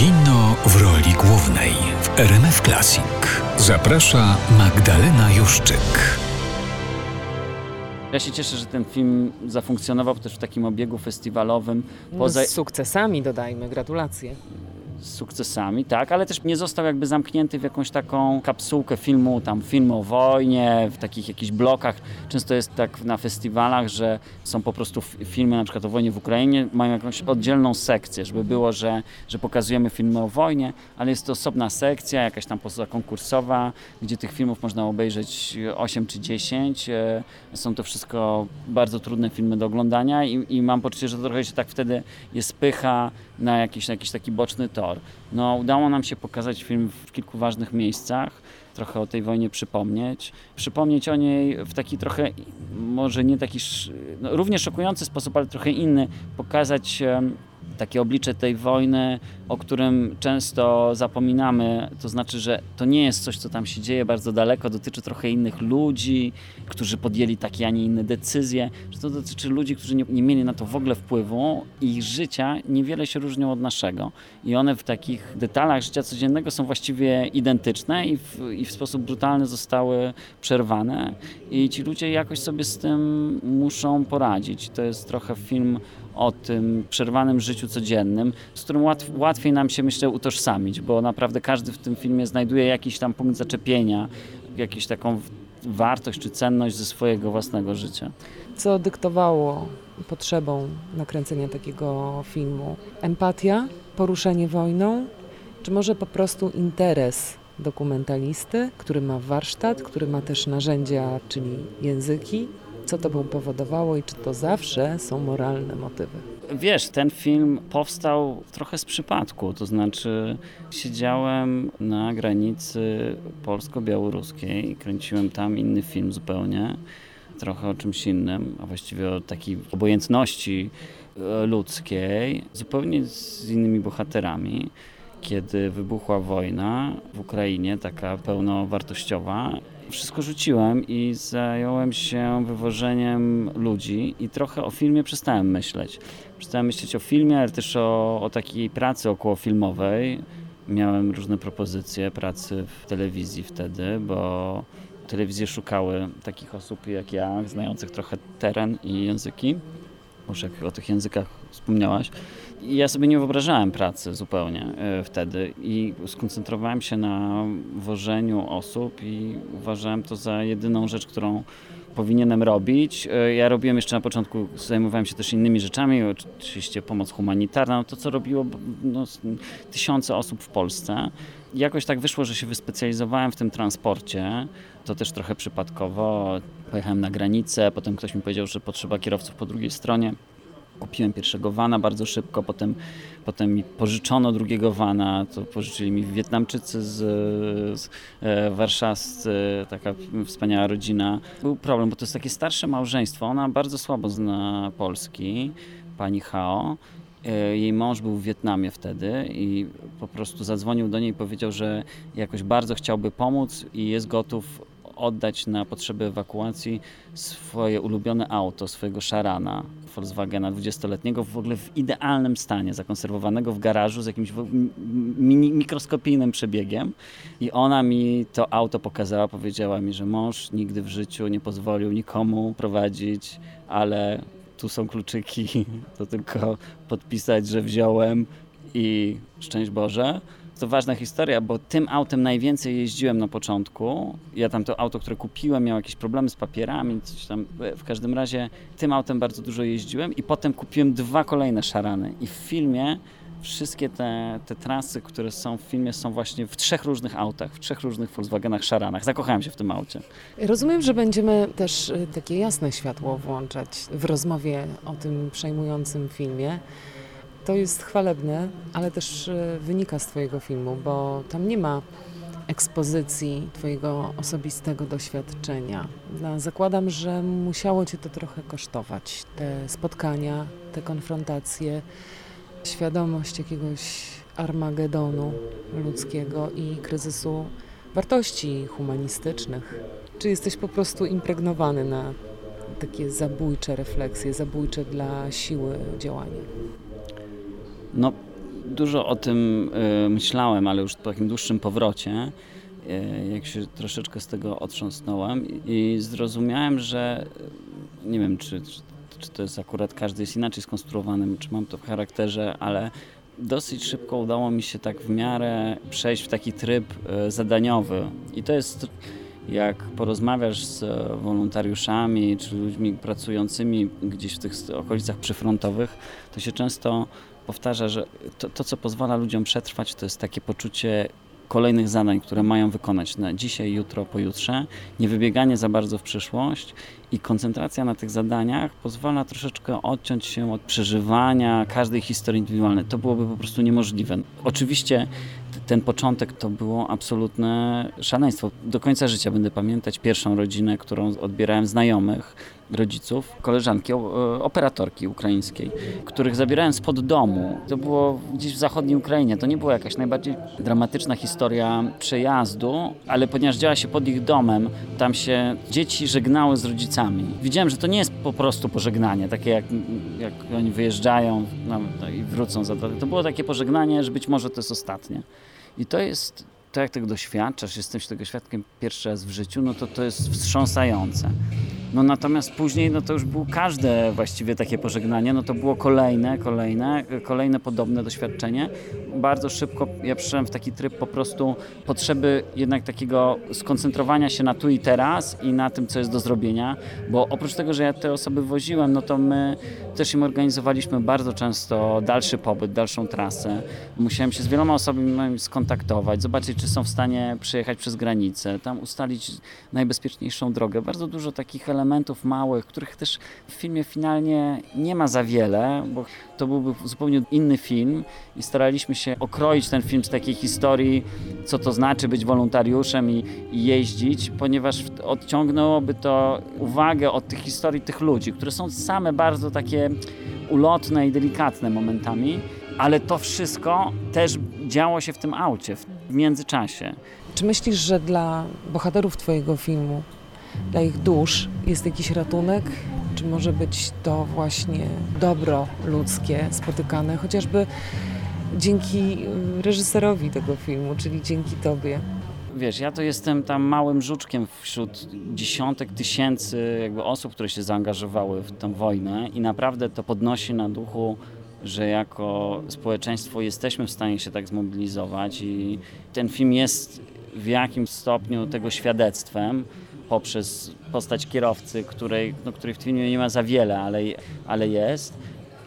Kino w roli głównej w RMF Classic. Zaprasza Magdalena Juszczyk. Ja się cieszę, że ten film zafunkcjonował też w takim obiegu festiwalowym. Poza... No z sukcesami dodajmy, gratulacje sukcesami, tak, ale też nie został jakby zamknięty w jakąś taką kapsułkę filmu, tam film o wojnie, w takich jakichś blokach. Często jest tak na festiwalach, że są po prostu filmy na przykład o wojnie w Ukrainie, mają jakąś oddzielną sekcję, żeby było, że, że pokazujemy filmy o wojnie, ale jest to osobna sekcja, jakaś tam konkursowa, gdzie tych filmów można obejrzeć 8 czy 10. E, są to wszystko bardzo trudne filmy do oglądania i, i mam poczucie, że trochę się tak wtedy jest pycha na jakiś, na jakiś taki boczny tor. No, udało nam się pokazać film w kilku ważnych miejscach, trochę o tej wojnie przypomnieć. Przypomnieć o niej w taki trochę, może nie taki, no, również szokujący sposób, ale trochę inny. Pokazać takie oblicze tej wojny, o którym często zapominamy. To znaczy, że to nie jest coś, co tam się dzieje bardzo daleko, dotyczy trochę innych ludzi, którzy podjęli takie, a nie inne decyzje, że to dotyczy ludzi, którzy nie, nie mieli na to w ogóle wpływu i ich życia niewiele się różnią od naszego. I one w takich detalach życia codziennego są właściwie identyczne i w, i w sposób brutalny zostały przerwane. I ci ludzie jakoś sobie z tym muszą poradzić. To jest trochę film o tym przerwanym życiu codziennym, z którym łatw, łatwiej nam się, myślę, utożsamić, bo naprawdę każdy w tym filmie znajduje jakiś tam punkt zaczepienia, jakąś taką wartość czy cenność ze swojego własnego życia. Co dyktowało potrzebą nakręcenia takiego filmu? Empatia, poruszenie wojną, czy może po prostu interes dokumentalisty, który ma warsztat, który ma też narzędzia, czyli języki, co to powodowało i czy to zawsze są moralne motywy? Wiesz, ten film powstał trochę z przypadku, to znaczy siedziałem na granicy polsko-białoruskiej, kręciłem tam inny film zupełnie, trochę o czymś innym, a właściwie o takiej obojętności e, ludzkiej, zupełnie z innymi bohaterami kiedy wybuchła wojna w Ukrainie, taka pełnowartościowa, wszystko rzuciłem i zająłem się wywożeniem ludzi i trochę o filmie przestałem myśleć. Przestałem myśleć o filmie, ale też o, o takiej pracy okołofilmowej. Miałem różne propozycje pracy w telewizji wtedy, bo telewizje szukały takich osób jak ja, znających trochę teren i języki. Już jak o tych językach wspomniałaś. I ja sobie nie wyobrażałem pracy zupełnie e, wtedy i skoncentrowałem się na wożeniu osób i uważałem to za jedyną rzecz, którą powinienem robić. E, ja robiłem jeszcze na początku, zajmowałem się też innymi rzeczami, oczywiście pomoc humanitarna, no to co robiło no, tysiące osób w Polsce. Jakoś tak wyszło, że się wyspecjalizowałem w tym transporcie. To też trochę przypadkowo. Pojechałem na granicę, potem ktoś mi powiedział, że potrzeba kierowców po drugiej stronie. Kupiłem pierwszego wana bardzo szybko, potem, potem mi pożyczono drugiego wana, to pożyczyli mi Wietnamczycy z, z e, warszawscy, taka wspaniała rodzina. Był problem, bo to jest takie starsze małżeństwo, ona bardzo słabo zna polski, pani Hao. E, jej mąż był w Wietnamie wtedy i po prostu zadzwonił do niej i powiedział, że jakoś bardzo chciałby pomóc i jest gotów oddać na potrzeby ewakuacji swoje ulubione auto, swojego Sharana, Volkswagena 20-letniego, w ogóle w idealnym stanie, zakonserwowanego w garażu z jakimś mikroskopijnym przebiegiem. I ona mi to auto pokazała, powiedziała mi, że mąż nigdy w życiu nie pozwolił nikomu prowadzić, ale tu są kluczyki, to tylko podpisać, że wziąłem i szczęść Boże to ważna historia, bo tym autem najwięcej jeździłem na początku. Ja tam to auto, które kupiłem, miało jakieś problemy z papierami, coś tam. W każdym razie tym autem bardzo dużo jeździłem i potem kupiłem dwa kolejne szarany. I w filmie wszystkie te, te trasy, które są w filmie, są właśnie w trzech różnych autach, w trzech różnych Volkswagenach Szaranach. Zakochałem się w tym aucie. Rozumiem, że będziemy też y, takie jasne światło włączać w rozmowie o tym przejmującym filmie. To jest chwalebne, ale też e, wynika z Twojego filmu, bo tam nie ma ekspozycji Twojego osobistego doświadczenia. No, zakładam, że musiało Cię to trochę kosztować. Te spotkania, te konfrontacje, świadomość jakiegoś armagedonu ludzkiego i kryzysu wartości humanistycznych. Czy jesteś po prostu impregnowany na takie zabójcze refleksje, zabójcze dla siły działania? No, dużo o tym y, myślałem, ale już po takim dłuższym powrocie, y, jak się troszeczkę z tego otrząsnąłem i zrozumiałem, że nie wiem, czy, czy, czy to jest akurat każdy jest inaczej skonstruowany, czy mam to w charakterze, ale dosyć szybko udało mi się tak w miarę przejść w taki tryb y, zadaniowy. I to jest jak porozmawiasz z wolontariuszami czy ludźmi pracującymi gdzieś w tych okolicach przyfrontowych, to się często powtarza, że to, to, co pozwala ludziom przetrwać, to jest takie poczucie kolejnych zadań, które mają wykonać na dzisiaj, jutro, pojutrze, nie wybieganie za bardzo w przyszłość i koncentracja na tych zadaniach pozwala troszeczkę odciąć się od przeżywania każdej historii indywidualnej. To byłoby po prostu niemożliwe. Oczywiście ten początek to było absolutne szaleństwo. Do końca życia będę pamiętać pierwszą rodzinę, którą odbierałem znajomych, rodziców, koleżanki, operatorki ukraińskiej, których zabierałem spod domu. To było gdzieś w zachodniej Ukrainie. To nie była jakaś najbardziej dramatyczna historia przejazdu, ale ponieważ działa się pod ich domem, tam się dzieci żegnały z rodzicami. Widziałem, że to nie jest po prostu pożegnanie, takie jak, jak oni wyjeżdżają no i wrócą za to. To było takie pożegnanie, że być może to jest ostatnie. I to jest, to jak tego doświadczasz, jesteś tego świadkiem pierwszy raz w życiu, no to to jest wstrząsające. No natomiast później, no to już było każde właściwie takie pożegnanie, no to było kolejne, kolejne, kolejne podobne doświadczenie. Bardzo szybko ja przyszedłem w taki tryb po prostu potrzeby jednak takiego skoncentrowania się na tu i teraz i na tym, co jest do zrobienia, bo oprócz tego, że ja te osoby woziłem, no to my też im organizowaliśmy bardzo często dalszy pobyt, dalszą trasę. Musiałem się z wieloma osobami skontaktować, zobaczyć, czy są w stanie przyjechać przez granicę, tam ustalić najbezpieczniejszą drogę. Bardzo dużo takich elementów elementów małych, których też w filmie finalnie nie ma za wiele, bo to byłby zupełnie inny film i staraliśmy się okroić ten film z takiej historii, co to znaczy być wolontariuszem i, i jeździć, ponieważ odciągnęłoby to uwagę od tych historii tych ludzi, które są same bardzo takie ulotne i delikatne momentami, ale to wszystko też działo się w tym aucie w międzyczasie. Czy myślisz, że dla bohaterów Twojego filmu dla ich dusz jest jakiś ratunek? Czy może być to właśnie dobro ludzkie spotykane, chociażby dzięki y, reżyserowi tego filmu, czyli dzięki Tobie? Wiesz, ja to jestem tam małym żuczkiem wśród dziesiątek tysięcy jakby osób, które się zaangażowały w tę wojnę i naprawdę to podnosi na duchu że jako społeczeństwo jesteśmy w stanie się tak zmobilizować i ten film jest w jakimś stopniu tego świadectwem poprzez postać kierowcy, której, no, której w filmie nie ma za wiele, ale, ale jest.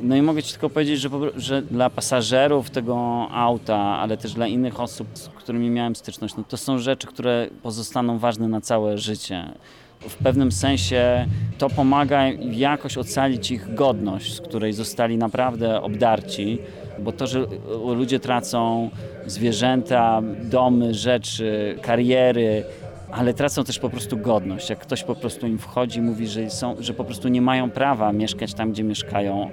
No i mogę Ci tylko powiedzieć, że, że, dla pasażerów tego auta, ale też dla innych osób, z którymi miałem styczność, no to są rzeczy, które pozostaną ważne na całe życie. W pewnym sensie to pomaga jakoś ocalić ich godność, z której zostali naprawdę obdarci, bo to, że ludzie tracą zwierzęta, domy, rzeczy, kariery, ale tracą też po prostu godność. Jak ktoś po prostu im wchodzi, mówi, że, są, że po prostu nie mają prawa mieszkać tam, gdzie mieszkają,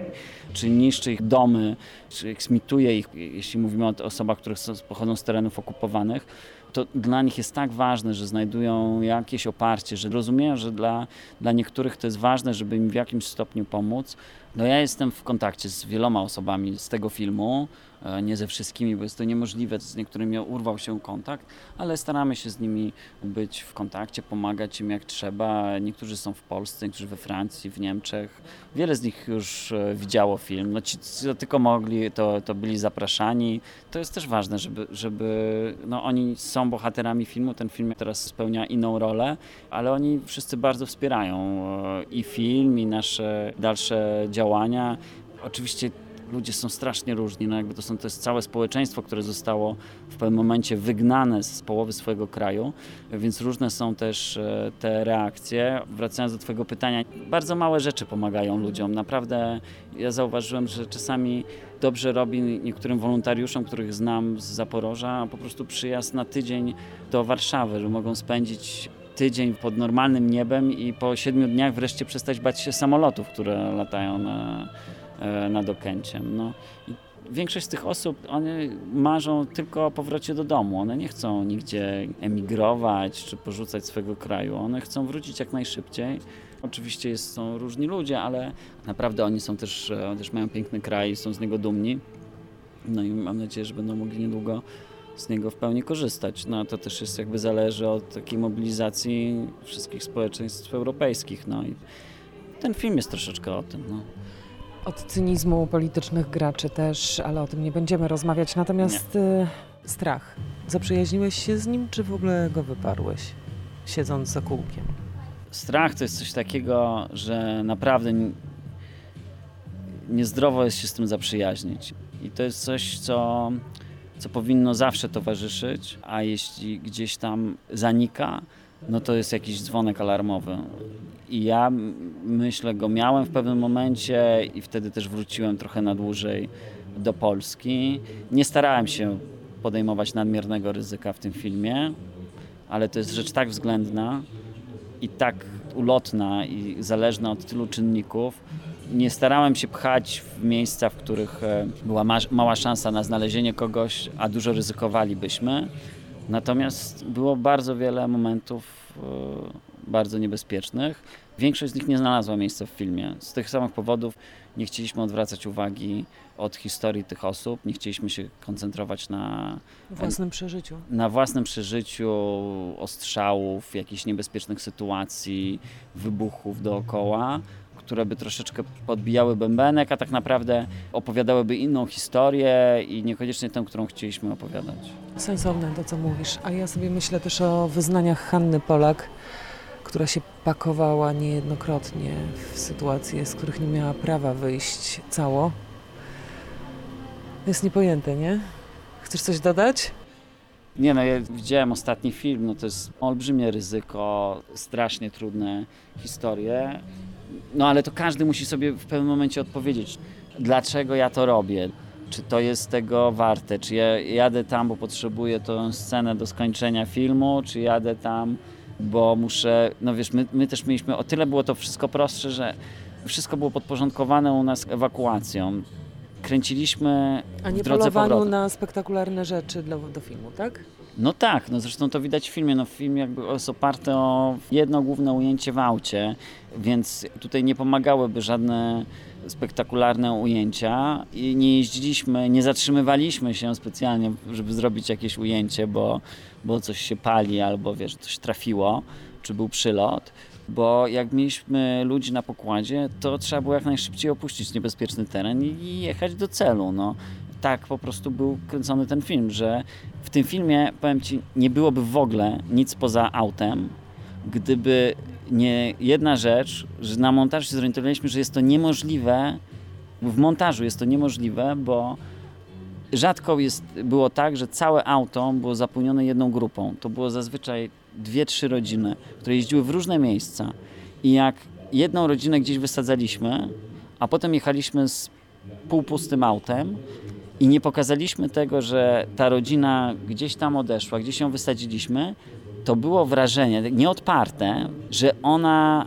czy niszczy ich domy, czy eksmituje ich, jeśli mówimy o osobach, które pochodzą z terenów okupowanych, to dla nich jest tak ważne, że znajdują jakieś oparcie, że rozumieją, że dla, dla niektórych to jest ważne, żeby im w jakimś stopniu pomóc. No ja jestem w kontakcie z wieloma osobami z tego filmu, E, nie ze wszystkimi, bo jest to niemożliwe, z niektórymi urwał się kontakt, ale staramy się z nimi być w kontakcie, pomagać im jak trzeba. Niektórzy są w Polsce, niektórzy we Francji, w Niemczech. Wiele z nich już e, widziało film. No ci, co tylko mogli, to, to byli zapraszani. To jest też ważne, żeby, żeby no oni są bohaterami filmu, ten film teraz spełnia inną rolę, ale oni wszyscy bardzo wspierają e, i film, i nasze dalsze działania. Oczywiście ludzie są strasznie różni, no jakby to, są, to jest całe społeczeństwo, które zostało w pewnym momencie wygnane z połowy swojego kraju, więc różne są też e, te reakcje. Wracając do twojego pytania, bardzo małe rzeczy pomagają ludziom. Naprawdę ja zauważyłem, że czasami dobrze robi niektórym wolontariuszom, których znam z Zaporoża, po prostu przyjazd na tydzień do Warszawy, że mogą spędzić tydzień pod normalnym niebem i po siedmiu dniach wreszcie przestać bać się samolotów, które latają na, E, nad Okęciem. No. I większość z tych osób, one marzą tylko o powrocie do domu. One nie chcą nigdzie emigrować czy porzucać swojego kraju. One chcą wrócić jak najszybciej. Oczywiście jest, są różni ludzie, ale naprawdę oni są też, e, też mają piękny kraj i są z niego dumni. No i mam nadzieję, że będą mogli niedługo z niego w pełni korzystać. No to też jest jakby zależy od takiej mobilizacji wszystkich społeczeństw europejskich. No i ten film jest troszeczkę o tym. No. Od cynizmu politycznych graczy też, ale o tym nie będziemy rozmawiać. Natomiast y, strach. Zaprzyjaźniłeś się z nim, czy w ogóle go wyparłeś, siedząc za kółkiem? Strach to jest coś takiego, że naprawdę niezdrowo jest się z tym zaprzyjaźnić. I to jest coś, co, co powinno zawsze towarzyszyć, a jeśli gdzieś tam zanika, no to jest jakiś dzwonek alarmowy. I ja myślę, go miałem w pewnym momencie i wtedy też wróciłem trochę na dłużej do Polski. Nie starałem się podejmować nadmiernego ryzyka w tym filmie, ale to jest rzecz tak względna i tak ulotna i zależna od tylu czynników. Nie starałem się pchać w miejsca, w których e, była ma mała szansa na znalezienie kogoś, a dużo ryzykowalibyśmy. Natomiast było bardzo wiele momentów e, bardzo niebezpiecznych. Większość z nich nie znalazła miejsca w filmie. Z tych samych powodów nie chcieliśmy odwracać uwagi od historii tych osób, nie chcieliśmy się koncentrować na własnym przeżyciu. Na własnym przeżyciu ostrzałów, jakichś niebezpiecznych sytuacji, wybuchów dookoła, które by troszeczkę podbijały bębenek, a tak naprawdę opowiadałyby inną historię i niekoniecznie tę, którą chcieliśmy opowiadać. Sensowne to, co mówisz. A ja sobie myślę też o wyznaniach Hanny Polak, która się pakowała niejednokrotnie w sytuacje, z których nie miała prawa wyjść cało. Jest niepojęte, nie? Chcesz coś dodać? Nie no, ja widziałem ostatni film, no to jest olbrzymie ryzyko, strasznie trudne historie. No ale to każdy musi sobie w pewnym momencie odpowiedzieć, dlaczego ja to robię. Czy to jest tego warte? Czy ja jadę tam, bo potrzebuję tą scenę do skończenia filmu, czy jadę tam, bo muszę, no wiesz, my, my też mieliśmy, o tyle było to wszystko prostsze, że wszystko było podporządkowane u nas ewakuacją. Kręciliśmy A nie w drodze polowaniu na spektakularne rzeczy do, do filmu, tak? No tak, no zresztą to widać w filmie. No film jakby jest oparty o jedno główne ujęcie w aucie, więc tutaj nie pomagałyby żadne spektakularne ujęcia i nie jeździliśmy, nie zatrzymywaliśmy się specjalnie, żeby zrobić jakieś ujęcie, bo, bo coś się pali albo wiesz, coś trafiło, czy był przylot. Bo jak mieliśmy ludzi na pokładzie, to trzeba było jak najszybciej opuścić niebezpieczny teren i jechać do celu. No. Tak po prostu był kręcony ten film, że w tym filmie, powiem Ci, nie byłoby w ogóle nic poza autem, gdyby nie jedna rzecz, że na montażu się zorientowaliśmy, że jest to niemożliwe, w montażu jest to niemożliwe, bo rzadko jest, było tak, że całe auto było zapełnione jedną grupą. To było zazwyczaj dwie, trzy rodziny, które jeździły w różne miejsca. I jak jedną rodzinę gdzieś wysadzaliśmy, a potem jechaliśmy z półpustym autem i nie pokazaliśmy tego, że ta rodzina gdzieś tam odeszła, gdzieś ją wysadziliśmy, to było wrażenie nieodparte, że ona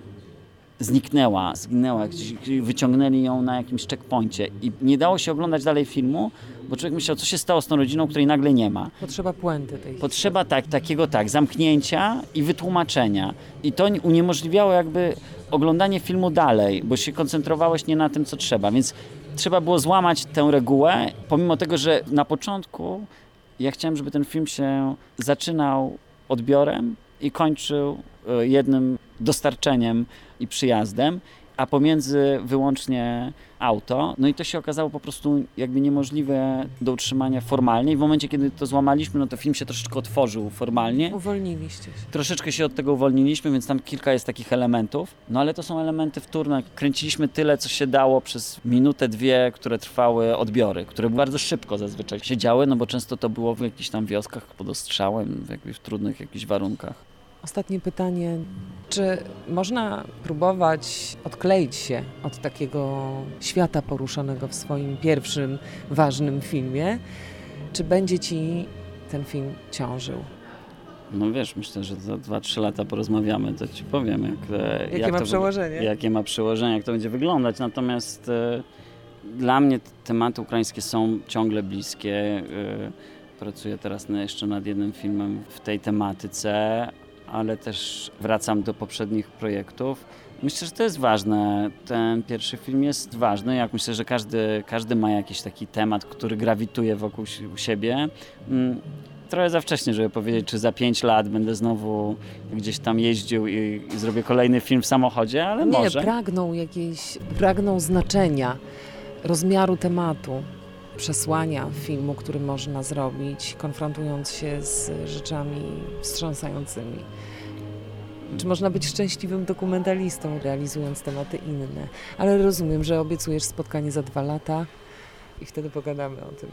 zniknęła, zginęła, gdzieś wyciągnęli ją na jakimś checkpoincie i nie dało się oglądać dalej filmu, bo człowiek myślał, co się stało z tą rodziną, której nagle nie ma. Potrzeba puenty tej Potrzeba tak, takiego tak, zamknięcia i wytłumaczenia. I to uniemożliwiało jakby oglądanie filmu dalej, bo się koncentrowałeś nie na tym, co trzeba, więc trzeba było złamać tę regułę, pomimo tego, że na początku ja chciałem, żeby ten film się zaczynał odbiorem i kończył e, jednym dostarczeniem i przyjazdem, a pomiędzy wyłącznie auto. No i to się okazało po prostu jakby niemożliwe do utrzymania formalnie. I w momencie, kiedy to złamaliśmy, no to film się troszeczkę otworzył formalnie. Uwolniliście się. Troszeczkę się od tego uwolniliśmy, więc tam kilka jest takich elementów. No ale to są elementy wtórne. Kręciliśmy tyle, co się dało przez minutę, dwie, które trwały odbiory, które bardzo szybko zazwyczaj się działy, no bo często to było w jakichś tam wioskach pod ostrzałem, w jakichś trudnych jakichś warunkach. Ostatnie pytanie. Czy można próbować odkleić się od takiego świata poruszonego w swoim pierwszym ważnym filmie? Czy będzie ci ten film ciążył? No wiesz, myślę, że za 2-3 lata porozmawiamy, to ci powiem, jak, e, Jakie jak ma to, przełożenie? jakie ma przełożenie, jak to będzie wyglądać. Natomiast e, dla mnie tematy ukraińskie są ciągle bliskie. E, pracuję teraz na, jeszcze nad jednym filmem w tej tematyce, ale też wracam do poprzednich projektów. Myślę, że to jest ważne. Ten pierwszy film jest ważny. Jak myślę, że każdy, każdy ma jakiś taki temat, który grawituje wokół siebie. Mm, trochę za wcześnie, żeby powiedzieć, czy za pięć lat będę znowu gdzieś tam jeździł i, i zrobię kolejny film w samochodzie, ale Nie, może. pragną jakiejś, pragną znaczenia, rozmiaru tematu, przesłania filmu, który można zrobić, konfrontując się z rzeczami wstrząsającymi. Czy można być szczęśliwym dokumentalistą, realizując tematy inne? Ale rozumiem, że obiecujesz spotkanie za dwa lata i wtedy pogadamy o tym.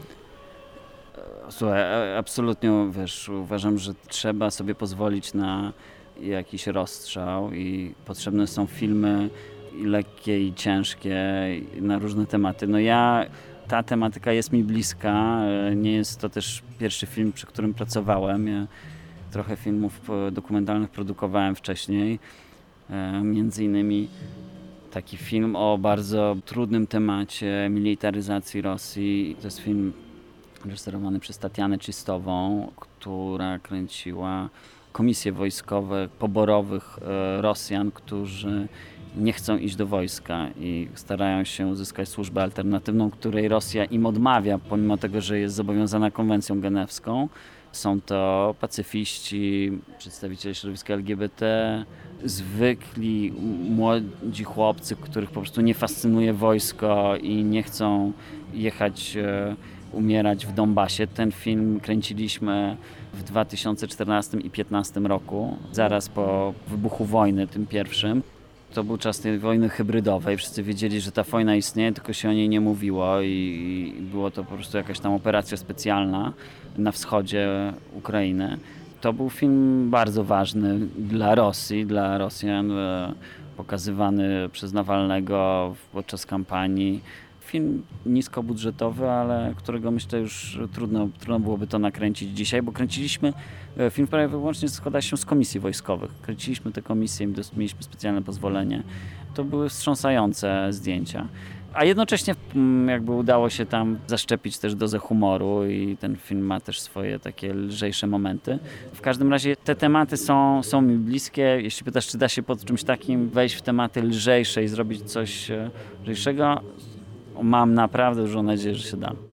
Słuchaj, absolutnie wiesz, uważam, że trzeba sobie pozwolić na jakiś rozstrzał i potrzebne są filmy i lekkie i ciężkie i na różne tematy. No ja, ta tematyka jest mi bliska, e, nie jest to też pierwszy film, przy którym pracowałem. Ja trochę filmów e, dokumentalnych produkowałem wcześniej, e, między innymi taki film o bardzo trudnym temacie militaryzacji Rosji. To jest film reżyserowany przez Tatianę Czystową, która kręciła komisje wojskowe poborowych Rosjan, którzy nie chcą iść do wojska i starają się uzyskać służbę alternatywną, której Rosja im odmawia, pomimo tego, że jest zobowiązana konwencją genewską. Są to pacyfiści, przedstawiciele środowiska LGBT, zwykli młodzi chłopcy, których po prostu nie fascynuje wojsko i nie chcą jechać e, umierać w Donbasie. Ten film kręciliśmy w 2014 i 2015 roku, zaraz po wybuchu wojny, tym pierwszym. To był czas tej wojny hybrydowej. Wszyscy wiedzieli, że ta wojna istnieje, tylko się o niej nie mówiło i, i było to po prostu jakaś tam operacja specjalna na wschodzie Ukrainy. To był film bardzo ważny dla Rosji, dla Rosjan, e, pokazywany przez Nawalnego podczas kampanii film niskobudżetowy, ale którego myślę już trudno, trudno byłoby to nakręcić dzisiaj, bo kręciliśmy e, film prawie wyłącznie składa się z komisji wojskowych. Kręciliśmy te komisje, mieliśmy specjalne pozwolenie. To były wstrząsające zdjęcia. A jednocześnie mm, jakby udało się tam zaszczepić też dozę humoru i ten film ma też swoje takie lżejsze momenty. W każdym razie te tematy są, są mi bliskie. Jeśli pytasz, czy da się pod czymś takim wejść w tematy lżejsze i zrobić coś e, lżejszego, mam naprawdę dużą nadzieję, że się da.